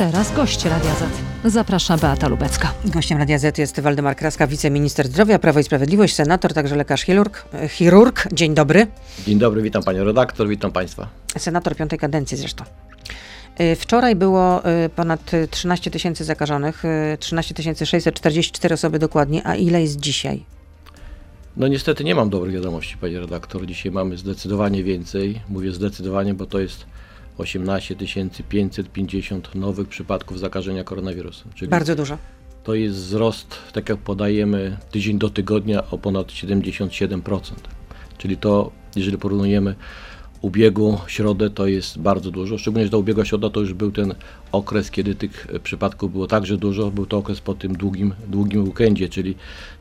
Teraz gość Radia Z. Zaprasza Beata Lubecka. Gościem Radia Z jest Waldemar Kraska, wiceminister zdrowia, Prawo i Sprawiedliwość, senator, także lekarz chirurg. chirurg. Dzień dobry. Dzień dobry, witam panią redaktor, witam państwa. Senator piątej kadencji zresztą. Y, wczoraj było y, ponad 13 tysięcy zakażonych, 13 644 osoby dokładnie, a ile jest dzisiaj? No niestety nie mam dobrych wiadomości, panie redaktor. Dzisiaj mamy zdecydowanie więcej. Mówię zdecydowanie, bo to jest 18 550 nowych przypadków zakażenia koronawirusem. Czyli Bardzo dużo. To jest wzrost, tak jak podajemy, tydzień do tygodnia o ponad 77%. Czyli to, jeżeli porównujemy ubiegu środę, to jest bardzo dużo. Szczególnie, że do ubiegła środa to już był ten okres, kiedy tych przypadków było także dużo. Był to okres po tym długim, długim weekendzie, czyli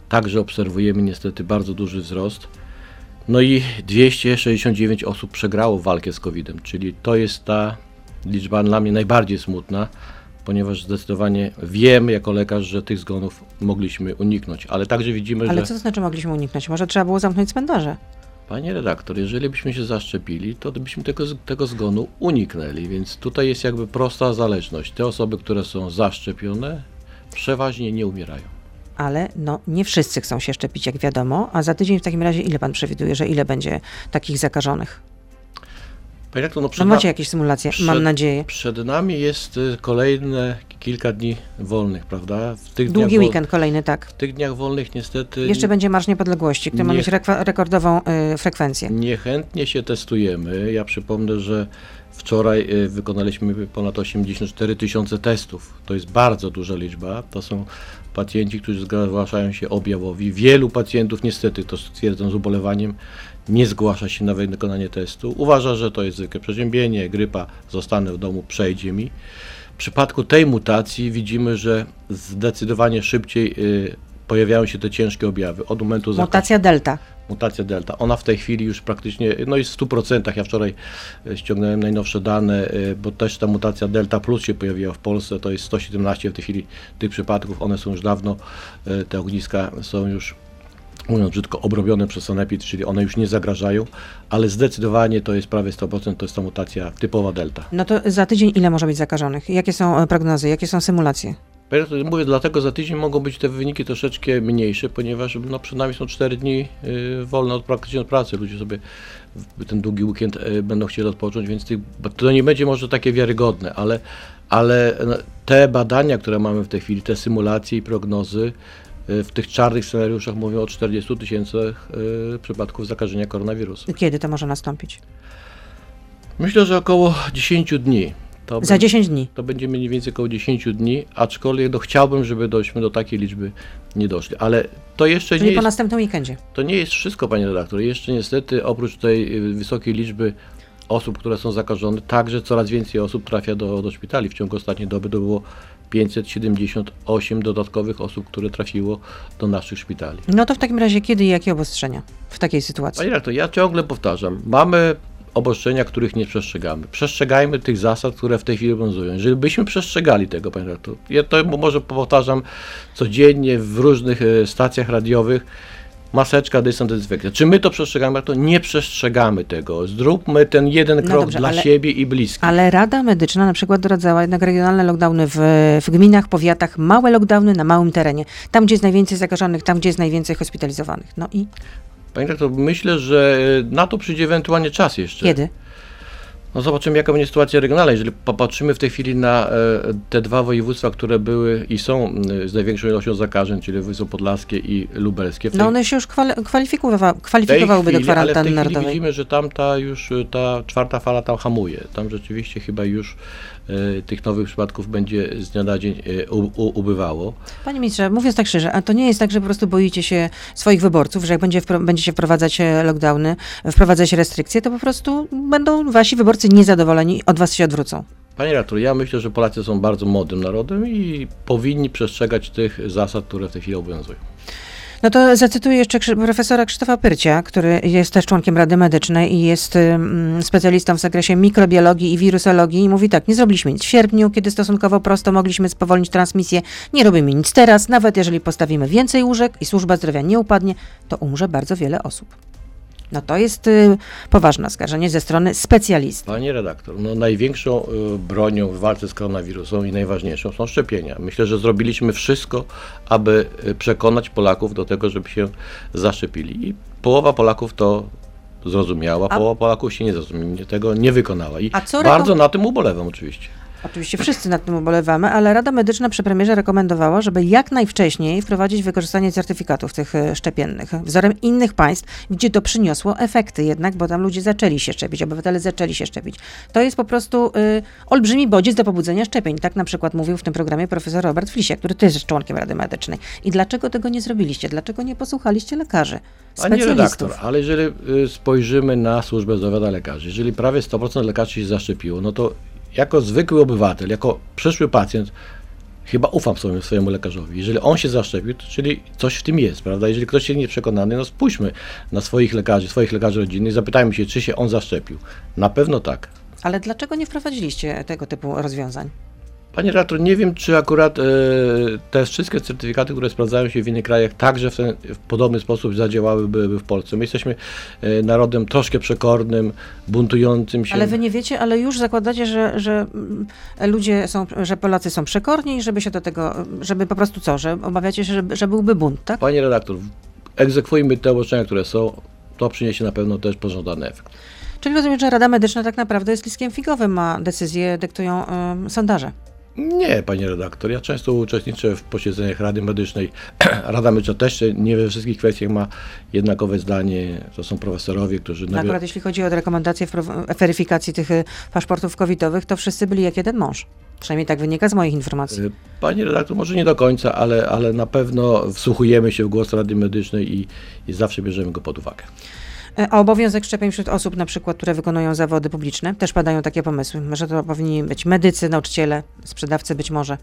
także obserwujemy niestety bardzo duży wzrost. No i 269 osób przegrało walkę z COVID-em, czyli to jest ta liczba dla mnie najbardziej smutna, ponieważ zdecydowanie wiem jako lekarz, że tych zgonów mogliśmy uniknąć, ale także widzimy, ale że... Ale co to znaczy mogliśmy uniknąć? Może trzeba było zamknąć cmentarze? Panie redaktor, jeżeli byśmy się zaszczepili, to byśmy tego, tego zgonu uniknęli, więc tutaj jest jakby prosta zależność. Te osoby, które są zaszczepione, przeważnie nie umierają ale no, nie wszyscy chcą się szczepić, jak wiadomo. A za tydzień w takim razie ile pan przewiduje, że ile będzie takich zakażonych? Panie rektor, no, no macie jakieś symulacje, przed, mam nadzieję. Przed nami jest y, kolejne kilka dni wolnych, prawda? W tych Długi weekend kolejny, tak. W tych dniach wolnych niestety... Jeszcze będzie Marsz Niepodległości, który nie, ma mieć rekordową y, frekwencję. Niechętnie się testujemy. Ja przypomnę, że Wczoraj y, wykonaliśmy ponad 84 tysiące testów. To jest bardzo duża liczba. To są pacjenci, którzy zgłaszają się objawowi. Wielu pacjentów, niestety to stwierdzam z ubolewaniem, nie zgłasza się na wykonanie testu. Uważa, że to jest zwykłe przeziębienie, grypa, zostanę w domu, przejdzie mi. W przypadku tej mutacji widzimy, że zdecydowanie szybciej y, pojawiają się te ciężkie objawy od momentu Mutacja delta mutacja delta. Ona w tej chwili już praktycznie no jest w 100%. Ja wczoraj e, ściągnąłem najnowsze dane, e, bo też ta mutacja delta plus się pojawiła w Polsce. To jest 117 w tej chwili tych przypadków. One są już dawno, e, te ogniska są już mówiąc brzydko, obrobione przez sanepid, czyli one już nie zagrażają, ale zdecydowanie to jest prawie 100%, to jest ta mutacja typowa delta. No to za tydzień ile może być zakażonych? Jakie są prognozy, jakie są symulacje? Mówię, dlatego za tydzień mogą być te wyniki troszeczkę mniejsze, ponieważ no, przed nami są 4 dni y, wolne od praktycznie od pracy. Ludzie sobie ten długi weekend y, będą chcieli odpocząć, więc tych, to nie będzie może takie wiarygodne, ale, ale no, te badania, które mamy w tej chwili, te symulacje i prognozy y, w tych czarnych scenariuszach mówią o 40 tysięcach y, przypadków zakażenia koronawirusem. Kiedy to może nastąpić? Myślę, że około 10 dni. To Za 10 dni. To będzie mniej więcej około 10 dni, aczkolwiek no, chciałbym, żeby dośmy do takiej liczby nie doszli. Ale to jeszcze Czyli nie po jest, następnym weekendzie. To nie jest wszystko, panie redaktor. Jeszcze niestety oprócz tej y, wysokiej liczby osób, które są zakażone, także coraz więcej osób trafia do, do szpitali. W ciągu ostatniej doby to było 578 dodatkowych osób, które trafiło do naszych szpitali. No to w takim razie kiedy i jakie obostrzenia w takiej sytuacji? Panie redaktor, ja ciągle powtarzam. Mamy obostrzenia, których nie przestrzegamy. Przestrzegajmy tych zasad, które w tej chwili obowiązują. Jeżeli byśmy przestrzegali tego, panie redaktor, ja to może powtarzam codziennie w różnych e, stacjach radiowych, maseczka, dystans, dezynfekcja. Czy my to przestrzegamy? To nie przestrzegamy tego. Zróbmy ten jeden no krok dobrze, dla ale, siebie i bliskich. Ale Rada Medyczna na przykład doradzała jednak regionalne lockdowny w, w gminach, powiatach, małe lockdowny na małym terenie. Tam, gdzie jest najwięcej zakażonych, tam, gdzie jest najwięcej hospitalizowanych. No i? Panie rektor, myślę, że na to przyjdzie ewentualnie czas jeszcze. Kiedy? No zobaczymy, jaka będzie sytuacja regionalna. Jeżeli popatrzymy w tej chwili na e, te dwa województwa, które były i są z największą ilością zakażeń, czyli województwo podlaskie i lubelskie. No one się już kwalifikowa kwalifikowałyby do kwarantanny narodowej. Tej widzimy, że tam ta już ta czwarta fala tam hamuje. Tam rzeczywiście chyba już E, tych nowych przypadków będzie z dnia na dzień e, ubywało. Panie ministrze, mówiąc tak szczerze, a to nie jest tak, że po prostu boicie się swoich wyborców, że jak będzie będziecie wprowadzać e, lockdowny, wprowadzać restrykcje, to po prostu będą wasi wyborcy niezadowoleni, od was się odwrócą. Panie redaktor, ja myślę, że Polacy są bardzo młodym narodem i powinni przestrzegać tych zasad, które w tej chwili obowiązują. No to zacytuję jeszcze profesora Krzysztofa Pyrcia, który jest też członkiem Rady Medycznej i jest specjalistą w zakresie mikrobiologii i wirusologii i mówi tak, nie zrobiliśmy nic w sierpniu, kiedy stosunkowo prosto mogliśmy spowolnić transmisję, nie robimy nic teraz, nawet jeżeli postawimy więcej łóżek i służba zdrowia nie upadnie, to umrze bardzo wiele osób. No to jest y, poważne oskarżenie ze strony specjalisty. Panie redaktor, no największą y, bronią w walce z koronawirusem i najważniejszą są szczepienia. Myślę, że zrobiliśmy wszystko, aby y, przekonać Polaków do tego, żeby się zaszczepili. I połowa Polaków to zrozumiała, A- połowa Polaków się nie zrozumiała, tego nie wykonała. I A co bardzo rekom- na tym ubolewam oczywiście. Oczywiście wszyscy nad tym ubolewamy, ale Rada Medyczna przy premierze rekomendowała, żeby jak najwcześniej wprowadzić wykorzystanie certyfikatów tych e, szczepiennych, wzorem innych państw, gdzie to przyniosło efekty jednak, bo tam ludzie zaczęli się szczepić, obywatele zaczęli się szczepić. To jest po prostu y, olbrzymi bodziec do pobudzenia szczepień. Tak na przykład mówił w tym programie profesor Robert Flisiak, który też jest członkiem Rady Medycznej. I dlaczego tego nie zrobiliście? Dlaczego nie posłuchaliście lekarzy, Panie specjalistów? redaktor, ale jeżeli y, spojrzymy na służbę zdrowia lekarzy, jeżeli prawie 100% lekarzy się zaszczepiło, no to jako zwykły obywatel, jako przyszły pacjent, chyba ufam swojemu, swojemu lekarzowi. Jeżeli on się zaszczepił, to czyli coś w tym jest, prawda? Jeżeli ktoś jest nieprzekonany, no spójrzmy na swoich lekarzy, swoich lekarzy rodzinnych, zapytajmy się, czy się on zaszczepił. Na pewno tak. Ale dlaczego nie wprowadziliście tego typu rozwiązań? Panie redaktor, nie wiem, czy akurat e, te wszystkie certyfikaty, które sprawdzają się w innych krajach, także w, ten, w podobny sposób zadziałałyby w Polsce. My jesteśmy e, narodem troszkę przekornym, buntującym się. Ale wy nie wiecie, ale już zakładacie, że, że mm, ludzie są, że Polacy są przekorni i żeby się do tego, żeby po prostu co, że obawiacie się, że, że byłby bunt, tak? Panie redaktor, egzekwujmy te obostrzenia, które są. To przyniesie na pewno też pożądany efekt. Czyli rozumiem, że Rada Medyczna tak naprawdę jest listkiem figowym, a decyzje dyktują ym, sondaże. Nie, panie redaktor. Ja często uczestniczę w posiedzeniach Rady Medycznej. Rada Medyczna też nie we wszystkich kwestiach ma jednakowe zdanie. To są profesorowie, którzy No nawi- Akurat jeśli chodzi o rekomendacje weryfikacji tych y, paszportów covidowych, to wszyscy byli jak jeden mąż. Przynajmniej tak wynika z moich informacji. Y, Panie redaktor, może nie do końca, ale, ale na pewno wsłuchujemy się w głos Rady Medycznej i, i zawsze bierzemy go pod uwagę. E, A obowiązek szczepień wśród osób, na przykład, które wykonują zawody publiczne, też padają takie pomysły, że to powinni być medycy, nauczyciele, sprzedawcy być może.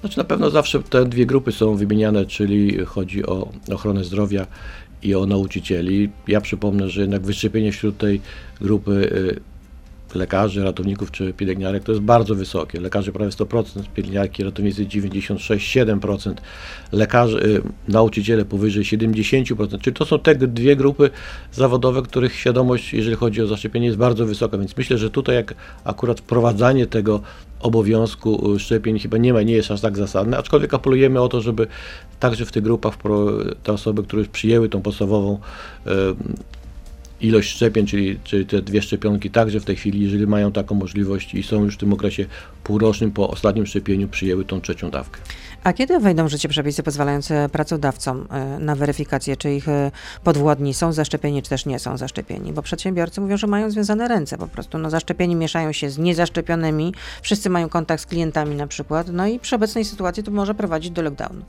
Znaczy na pewno zawsze te dwie grupy są wymieniane, czyli chodzi o ochronę zdrowia i o nauczycieli. Ja przypomnę, że jednak wyszczepienie wśród tej grupy y, lekarzy, ratowników czy pielęgniarek to jest bardzo wysokie. Lekarzy prawie 100%, pielęgniarki, ratownicy 96-7%, lekarzy, y, nauczyciele powyżej 70%. Czyli to są te dwie grupy zawodowe, których świadomość, jeżeli chodzi o zaszczepienie, jest bardzo wysoka. Więc myślę, że tutaj jak akurat wprowadzanie tego obowiązku y, szczepień chyba nie ma, nie jest aż tak zasadne, aczkolwiek apelujemy o to, żeby także w tych grupach te osoby, które już przyjęły tą podstawową y, ilość szczepień, czyli, czyli te dwie szczepionki, także w tej chwili, jeżeli mają taką możliwość i są już w tym okresie półrocznym po ostatnim szczepieniu, przyjęły tą trzecią dawkę. A kiedy wejdą w życie przepisy pozwalające pracodawcom e, na weryfikację, czy ich e, podwładni są zaszczepieni, czy też nie są zaszczepieni? Bo przedsiębiorcy mówią, że mają związane ręce po prostu. No, zaszczepieni mieszają się z niezaszczepionymi, wszyscy mają kontakt z klientami na przykład, no i przy obecnej sytuacji to może prowadzić do lockdownu.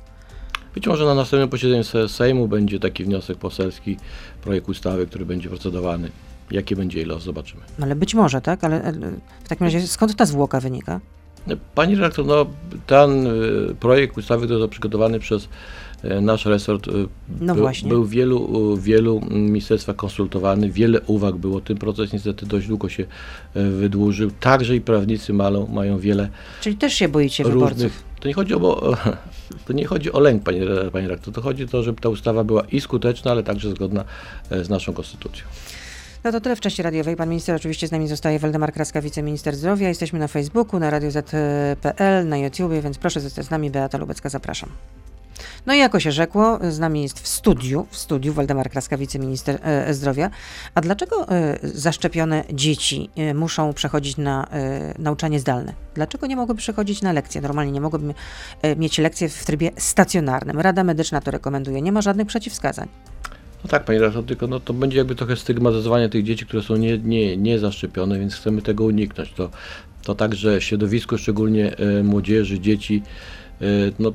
Być może na następnym posiedzeniu Se- Sejmu będzie taki wniosek poselski, projekt ustawy, który będzie procedowany. Jaki będzie los, zobaczymy. No, ale być może, tak? Ale e, w takim razie skąd ta zwłoka wynika? Pani redaktor, no, ten y, projekt ustawy, który został przygotowany przez y, nasz resort, No był, był w wielu, wielu mm, ministerstwach konsultowany, wiele uwag było. Ten proces niestety dość długo się wydłużył. Także i prawnicy mają, mają wiele Czyli też się boicie wyborców. To nie chodzi o, to nie chodzi o lęk, panie, panie redaktor, to chodzi o to, żeby ta ustawa była i skuteczna, ale także zgodna e, z naszą konstytucją. No to tyle w części radiowej. Pan minister oczywiście z nami zostaje, Waldemar Kraska, wiceminister zdrowia. Jesteśmy na Facebooku, na Radio Z.pl, na YouTubie, więc proszę zostać z nami. Beata Lubecka, zapraszam. No i jako się rzekło, z nami jest w studiu, w studiu Waldemar Kraska, wiceminister e, zdrowia. A dlaczego e, zaszczepione dzieci e, muszą przechodzić na e, nauczanie zdalne? Dlaczego nie mogłyby przechodzić na lekcje? Normalnie nie mogłyby e, mieć lekcje w trybie stacjonarnym. Rada Medyczna to rekomenduje. Nie ma żadnych przeciwwskazań. No tak, panie redaktor, tylko no, to będzie jakby trochę stygmatyzowanie tych dzieci, które są nie, nie, nie zaszczepione, więc chcemy tego uniknąć. To, to także środowisko, szczególnie e, młodzieży, dzieci, e, no,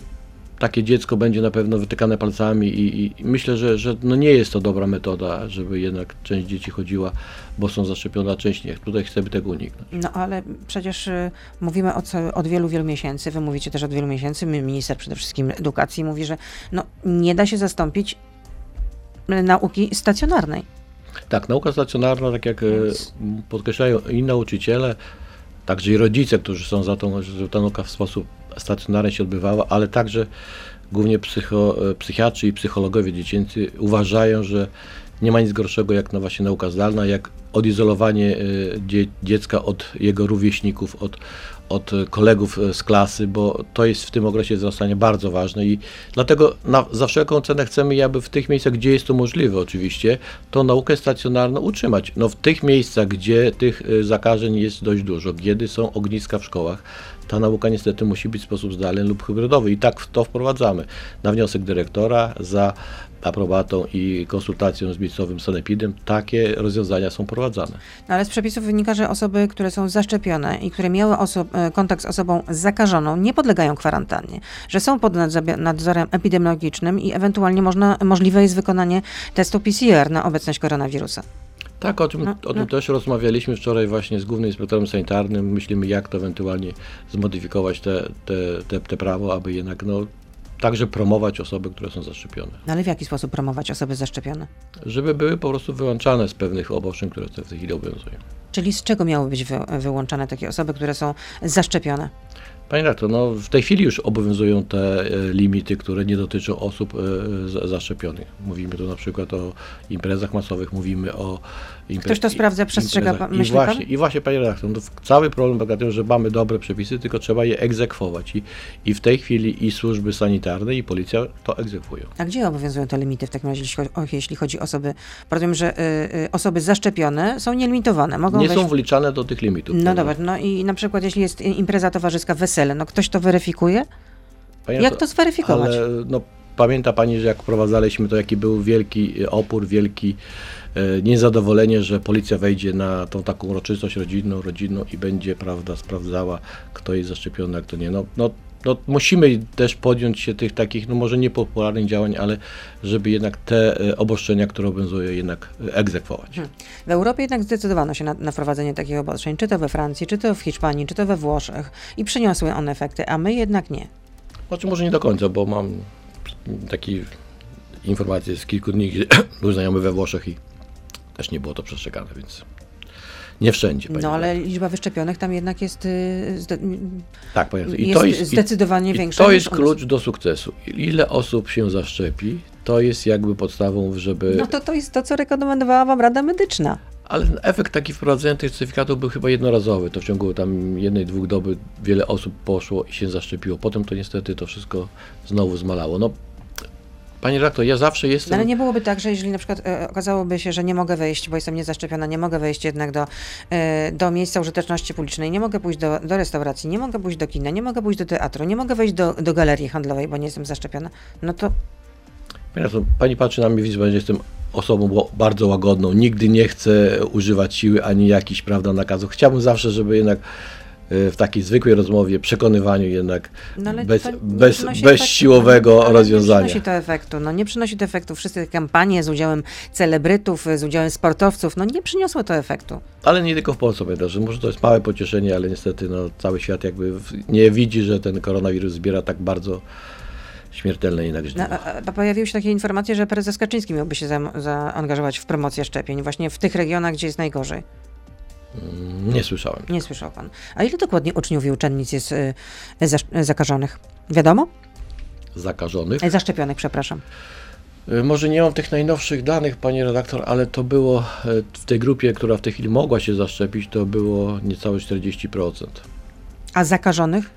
takie dziecko będzie na pewno wytykane palcami i, i myślę, że, że no nie jest to dobra metoda, żeby jednak część dzieci chodziła, bo są zaszczepione, a część nie. Tutaj chcemy tego uniknąć. No ale przecież y, mówimy od, od wielu, wielu miesięcy, wy mówicie też od wielu miesięcy, mi- minister przede wszystkim edukacji mówi, że no, nie da się zastąpić y, nauki stacjonarnej. Tak, nauka stacjonarna, tak jak e, Więc- podkreślają i nauczyciele, także i rodzice, którzy są za to, żeby ta nauka w sposób stacjonarny się odbywała, ale także głównie psycho, e, psychiatrzy i psychologowie dziecięcy uważają, że nie ma nic gorszego jak no właśnie nauka zdalna, jak odizolowanie y, dzie, dziecka od jego rówieśników, od, od kolegów y, z klasy, bo to jest w tym okresie wzrastania bardzo ważne i dlatego na, za wszelką cenę chcemy, aby w tych miejscach, gdzie jest to możliwe oczywiście, tą naukę stacjonarną utrzymać. No w tych miejscach, gdzie tych zakażeń jest dość dużo, kiedy są ogniska w szkołach, ta nauka niestety musi być w sposób zdalny lub hybrydowy i tak to wprowadzamy na wniosek dyrektora za aprobatą i konsultacją z miejscowym sanepidem takie rozwiązania są prowadzane. No, ale z przepisów wynika, że osoby, które są zaszczepione i które miały e, kontakt z osobą zakażoną, nie podlegają kwarantannie, że są pod nadzorem epidemiologicznym i ewentualnie można, możliwe jest wykonanie testu PCR na obecność koronawirusa. Tak, o tym, No, o tym no. też rozmawialiśmy wczoraj właśnie z głównym inspektorem sanitarnym. Myślimy, jak to ewentualnie zmodyfikować te, te, te, te prawo, aby jednak no, także promować osoby, które są zaszczepione. No, ale w jaki sposób promować osoby zaszczepione? Żeby były po prostu wyłączane z pewnych obostrzeń, które w tej chwili obowiązują. Czyli z czego miały być wy, wyłączane takie osoby, które są zaszczepione? Panie rektor, no w tej chwili już obowiązują te e, limity, które nie dotyczą osób e, za- zaszczepionych. Mówimy tu na przykład o imprezach masowych, mówimy o impre- Ktoś to sprawdza, przestrzega imprezach. pan- I pan? właśnie, I właśnie, panie redaktor, no, cały problem polega na tym, że mamy dobre przepisy, tylko trzeba je egzekwować. I, I w tej chwili i służby sanitarne, i policja to egzekwują. A gdzie obowiązują te limity w takim razie, jeśli chodzi o, osoby? Rozumiem, że y, y, osoby zaszczepione są nielimitowane. Mogą Nie wejść... są wliczane do tych limitów. No dobra, no i na przykład jeśli jest impreza towarzyska, wesele, no ktoś to weryfikuje? Panie Jak redaktor, to zweryfikować? Ale no, pamięta Pani, że jak wprowadzaliśmy to, jaki był wielki e, opór, wielki niezadowolenie, że policja wejdzie na tą taką uroczystość rodzinną, rodzinną i będzie, prawda, sprawdzała, kto jest zaszczepiony, a kto nie. No, no, no, musimy też podjąć się tych takich, no może niepopularnych działań, ale żeby jednak te e, obostrzenia, które obowiązują, jednak e, egzekwować. W Europie jednak zdecydowano się na, na wprowadzenie takich obostrzeń, czy to we Francji, czy to w Hiszpanii, czy to we Włoszech i przyniosły one efekty, a my jednak nie. Znaczy może nie do końca, bo mam takie informacje z kilku dni, gdzie był znajomy we Włoszech i też nie było to przestrzegane, więc nie wszędzie. No ale liczba wyszczepionych tam jednak jest, y, tak, redaktor. jest, I to jest, i, zdecydowanie i większa to niż jest klucz do sukcesu. Ile osób się zaszczepi, to jest jakby podstawą, żeby... No to, to jest to, co rekomendowała Wam Rada Medyczna. Ale efekt taki wprowadzenia tych certyfikatów był chyba jednorazowy. To w ciągu tam jednej, dwóch doby wiele osób poszło i się zaszczepiło. Potem to niestety to wszystko znowu zmalało. No, panie redaktor, ja zawsze No, jestem... ale nie byłoby tak, że jeżeli na przykład e, okazałoby się, że nie mogę wejść, bo jestem niezaszczepiona, nie mogę wejść jednak do, e, do miejsca użyteczności publicznej, nie mogę pójść do, do restauracji, nie mogę pójść do kina, nie mogę pójść do teatru, nie mogę wejść do, do galerii handlowej, bo nie jestem zaszczepiona, no to Panie redaktor, Pani patrzy na mnie, widzi, że jestem osobą bardzo łagodną. Nigdy nie chcę używać siły ani jakichś, prawda, nakazów. Chciałbym zawsze, żeby jednak w takiej zwykłej rozmowie, przekonywaniu jednak No bez, to bez, bez efektu, siłowego rozwiązania. Nie przynosi to efektu, no nie przynosi to efektu. Wszystkie te kampanie z udziałem celebrytów, z udziałem sportowców, no nie przyniosły to efektu. Ale nie tylko w Polsce, pamiętam, że może to jest małe pocieszenie, ale niestety no, cały świat jakby nie widzi, że ten koronawirus zbiera tak bardzo śmiertelne jednak No, pojawiły się takie informacje, że prezes Kaczyński miałby się za, zaangażować w promocję szczepień właśnie w tych regionach, gdzie jest najgorzej. Mm, Nie słyszałem. Nie słyszał pan. A ile dokładnie uczniów i uczennic jest y, zasz- y, zakażonych? Wiadomo? Zakażonych. Y, Zaszczepionych, przepraszam. Y, Może nie mam tych najnowszych danych, panie redaktor, ale to było w tej grupie, która w tej chwili mogła się zaszczepić, to było niecałe 40%. A zakażonych?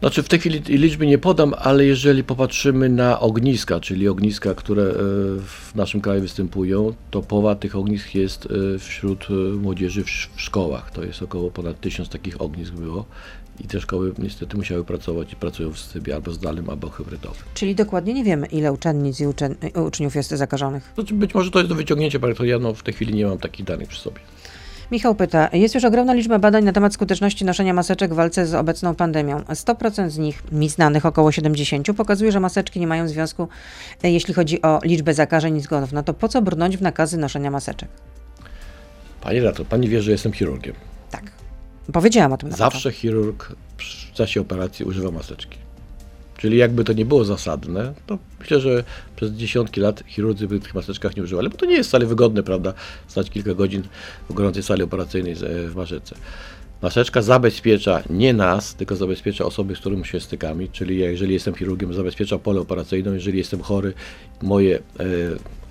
Znaczy w tej chwili liczby nie podam, ale jeżeli popatrzymy na ogniska, czyli ogniska, które e, w naszym kraju występują, to połowa tych ognisk jest e, wśród e, młodzieży w, sz- w szkołach. To jest około ponad tysiąc takich ognisk było i te szkoły niestety musiały pracować i pracują w trybie albo zdalnym, albo hybrydowym. Czyli dokładnie nie wiemy, ile uczennic i y, uczniów jest zakażonych. Znaczy być może to jest do wyciągnięcia, panie redaktor, ja no, w tej chwili nie mam takich danych przy sobie. Michał pyta, jest już ogromna liczba badań na temat skuteczności noszenia maseczek w walce z obecną pandemią. 100% z nich, mi znanych około 70, pokazuje, że maseczki nie mają związku, e, jeśli chodzi o liczbę zakażeń i zgonów. No to po co brnąć w nakazy noszenia maseczek? Panie redaktor, pani wie, że jestem chirurgiem. Tak. Powiedziałam o tym Zawsze chirurg w czasie operacji używa maseczki. Czyli jakby to nie było zasadne, to myślę, że przez dziesiątki lat chirurdzy by tych maseczkach nie używali, bo to nie jest wcale wygodne, prawda, stać kilka godzin w gorącej sali operacyjnej w maseczce. Maseczka zabezpiecza nie nas, tylko zabezpiecza osoby, z którymi się stykamy, czyli jeżeli jestem chirurgiem, zabezpiecza pole operacyjne, jeżeli jestem chory, moje e,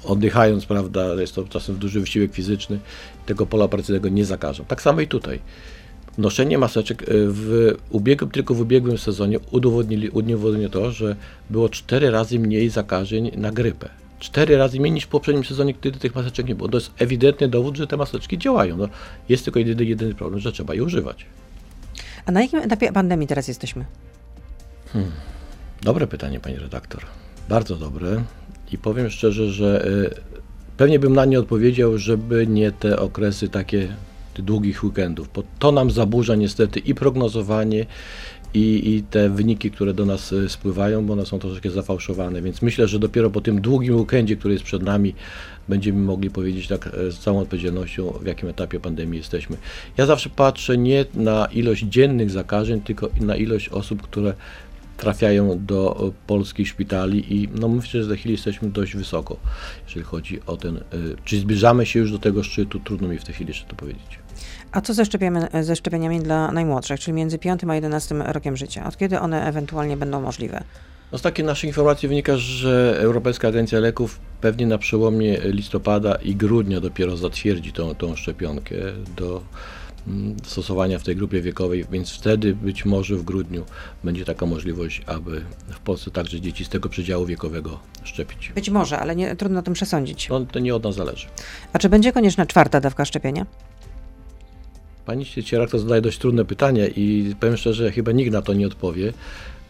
oddychając, prawda, jest to czasem duży wysiłek fizyczny, tego pola operacyjnego nie zakażą. Tak samo i tutaj. Noszenie maseczek e, w ubiegłym, tylko w ubiegłym sezonie udowodnili, udowodnili to, że było cztery razy mniej zakażeń na grypę. Cztery razy mniej niż w poprzednim sezonie, kiedy tych maseczek nie było. To jest ewidentny dowód, że te maseczki działają. No, jest tylko jedyny, jedyny problem, że trzeba je używać. A na jakim etapie pandemii teraz jesteśmy? Dobre pytanie, pani redaktor. Bardzo dobre. I powiem szczerze, że y, pewnie bym na nie odpowiedział, żeby nie te okresy takie długich weekendów, bo to nam zaburza niestety i prognozowanie, i, i te wyniki, które do nas y, spływają, bo one są troszeczkę zafałszowane. Więc myślę, że dopiero po tym długim weekendzie, który jest przed nami, będziemy mogli powiedzieć tak e, z całą odpowiedzialnością, w jakim etapie pandemii jesteśmy. Ja zawsze patrzę nie na ilość dziennych zakażeń, tylko na ilość osób, które trafiają do e, polskich szpitali i no myślę, że w tej chwili jesteśmy dość wysoko, jeżeli chodzi o ten, e, czy zbliżamy się już do tego szczytu, trudno mi w tej chwili jeszcze to powiedzieć. A co ze, szczepieniami dla najmłodszych, czyli między 5 a 11 rokiem życia? Od kiedy one ewentualnie będą możliwe? No z takiej naszej informacji wynika, że Europejska Agencja Leków pewnie na przełomie listopada i grudnia dopiero zatwierdzi tą, tą szczepionkę do stosowania w tej grupie wiekowej, więc wtedy być może w grudniu będzie taka możliwość, aby w Polsce także dzieci z tego przedziału wiekowego szczepić. Być może, ale nie, trudno o tym przesądzić. No to nie od nas zależy. A czy będzie konieczna czwarta dawka szczepienia? Pani Cierak to zadaje dość trudne pytanie i powiem szczerze, chyba nikt na to nie odpowie,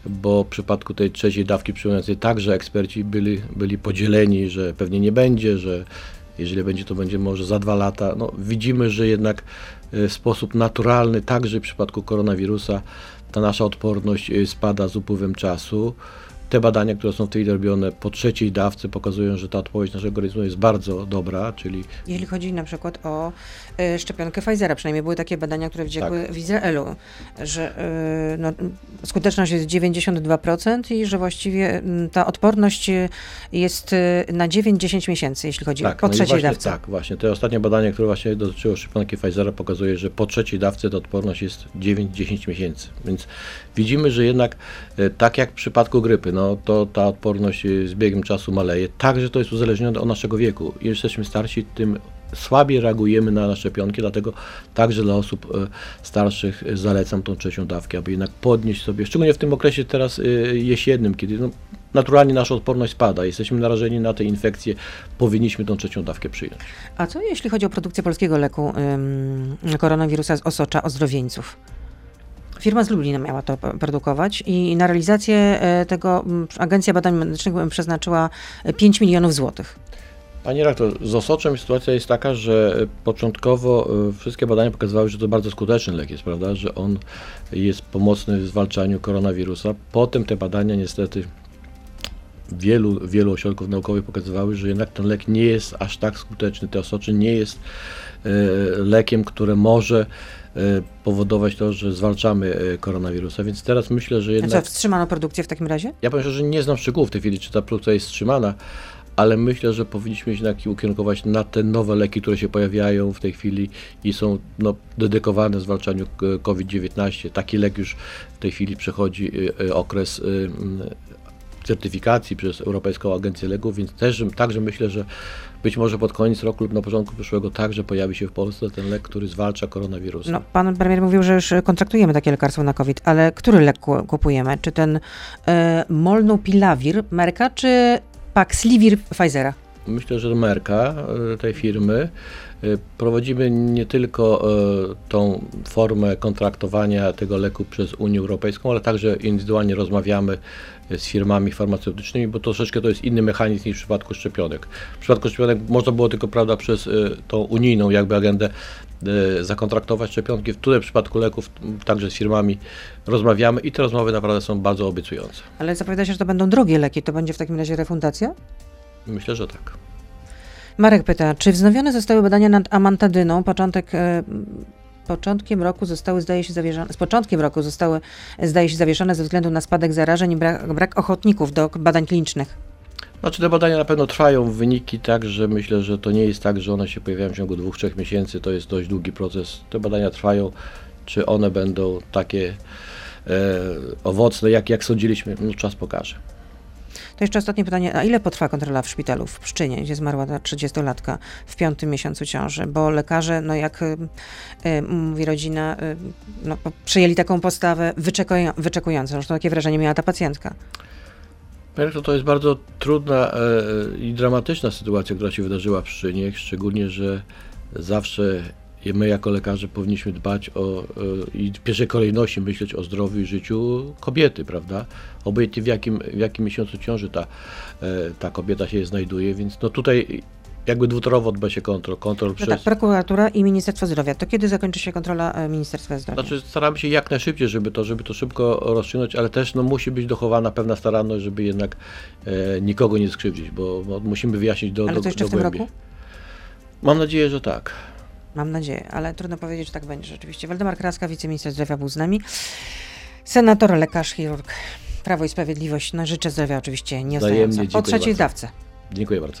bo w przypadku tej trzeciej dawki przyjmującej także eksperci byli, byli podzieleni, że pewnie nie będzie, że jeżeli będzie, to będzie może za dwa lata. No, widzimy, że jednak w sposób naturalny, także w przypadku koronawirusa, ta nasza odporność e, spada z upływem czasu. Te badania, które są w tej chwili robione po trzeciej dawce pokazują, że ta odpowiedź naszego organizmu jest bardzo dobra, czyli Jeśli chodzi na przykład o y, szczepionkę Pfizera, przynajmniej były takie badania, które wdziekły w Izraelu, że y, no, skuteczność jest 92% i że właściwie ta odporność y, jest na 9-10 miesięcy, jeśli chodzi o po no trzeciej właśnie, dawce. Tak, właśnie. Te ostatnie badania, które właśnie dotyczyło szczepionki Pfizera pokazuje, że po trzeciej dawce ta odporność jest 9-10 miesięcy. Więc widzimy, że jednak e, tak jak w przypadku grypy, no to ta odporność e, z biegiem czasu maleje. Także to jest uzależnione od naszego wieku. Im jesteśmy starsi, tym słabiej reagujemy na szczepionki, dlatego także dla osób e, starszych e, zalecam tą trzecią dawkę, aby jednak podnieść sobie, szczególnie w tym okresie teraz e, jesiennym, kiedy no, naturalnie nasza odporność spada, jesteśmy narażeni na te infekcje, powinniśmy tą trzecią dawkę przyjąć. A co jeśli chodzi o produkcję polskiego leku ym, koronawirusa z osocza ozdrowieńców? Firma z Lublina miała to produkować i na realizację tego Agencja Badań Medycznych przeznaczyła e, 5 milionów złotych. Panie rektor, z osoczem sytuacja jest taka, że początkowo e, wszystkie badania pokazywały, że to bardzo skuteczny lek jest, prawda, że on jest pomocny w zwalczaniu koronawirusa. Potem te badania niestety wielu, wielu ośrodków naukowych pokazywały, że jednak ten lek nie jest aż tak skuteczny, te osocze nie jest e, lekiem, które może e, powodować to, że zwalczamy koronawirusa, więc teraz myślę, że A jednak... co, wstrzymano produkcję w takim razie? Ja powiem że nie znam szczegółów w tej chwili, czy ta produkcja jest wstrzymana, ale myślę, że powinniśmy się jednak ukierunkować na te nowe leki, które się pojawiają w tej chwili i są no, dedykowane zwalczaniu k- COVID-19. Taki lek już w tej chwili przechodzi y, y, okres y, certyfikacji przez Europejską Agencję Leków, więc też także myślę, że być może pod koniec roku lub na początku przyszłego także pojawi się w Polsce ten lek, który zwalcza koronawirusa. No, pan premier mówił, że już kontraktujemy takie lekarstwo na COVID, ale który lek ku- kupujemy? Czy ten e, Molnupiravir Merka, czy Paxlovid Pfizera? Myślę, że Merka e, tej firmy e, prowadzimy nie tylko e, tą formę kontraktowania tego leku przez Unię Europejską, ale także indywidualnie rozmawiamy z firmami farmaceutycznymi, bo troszeczkę to jest inny mechanizm niż w przypadku szczepionek. W przypadku szczepionek można było tylko prawda, przez tą unijną jakby agendę zakontraktować szczepionki. W w przypadku leków także z firmami rozmawiamy i te rozmowy naprawdę są bardzo obiecujące. Ale zapowiada się, że to będą drogie leki. To będzie w takim razie refundacja? Myślę, że tak. Marek pyta, czy wznowione zostały badania nad amantadyną? Początek, e, początkiem roku zostały, zdaje się, zawieszone, z początkiem roku zostały, zdaje się, zawieszone ze względu na spadek zarażeń i brak, brak ochotników do badań klinicznych. Znaczy te badania na pewno trwają, wyniki tak, że myślę, że to nie jest tak, że one się pojawiają w ciągu dwóch, trzech miesięcy, to jest dość długi proces. Te badania trwają, czy one będą takie e, owocne, jak, jak sądziliśmy, no czas pokaże. To jeszcze ostatnie pytanie, a ile potrwa kontrola w szpitalu w Pszczynie, gdzie zmarła ta 30-latka w piątym miesiącu ciąży? Bo lekarze, no jak y, y, mówi rodzina, y, no, przyjęli taką postawę wyczekują, wyczekującą. Zresztą takie wrażenie miała ta pacjentka. Panie to jest bardzo trudna e, i dramatyczna sytuacja, która się wydarzyła w Pszczynie, szczególnie, że zawsze my jako lekarze powinniśmy dbać o e, i w pierwszej kolejności myśleć o zdrowiu i życiu kobiety, prawda? Obojętnie w jakim, w jakim miesiącu ciąży ta, e, ta kobieta się znajduje, więc no tutaj jakby dwutorowo odbywa się kontrol. Kontrol No przez... tak, prokuratura i Ministerstwo Zdrowia. To kiedy zakończy się kontrola e, Ministerstwa Zdrowia? Znaczy staramy się jak najszybciej, żeby to, żeby to szybko rozstrzygnąć, ale też no, musi być dochowana pewna staranność, żeby jednak e, nikogo nie skrzywdzić, bo, bo musimy wyjaśnić do Ale do, to jeszcze do w tym głębi. roku? Mam nadzieję, że tak. Mam nadzieję, ale trudno powiedzieć, że tak będzie rzeczywiście. Waldemar Kraska, wiceminister zdrowia był z nami. Senator, lekarz, chirurg. Prawo i Sprawiedliwość. No, życzę zdrowia oczywiście nie Wzajemnie, Po dziękuję trzeciej bardzo. dawce. Dziękuję bardzo.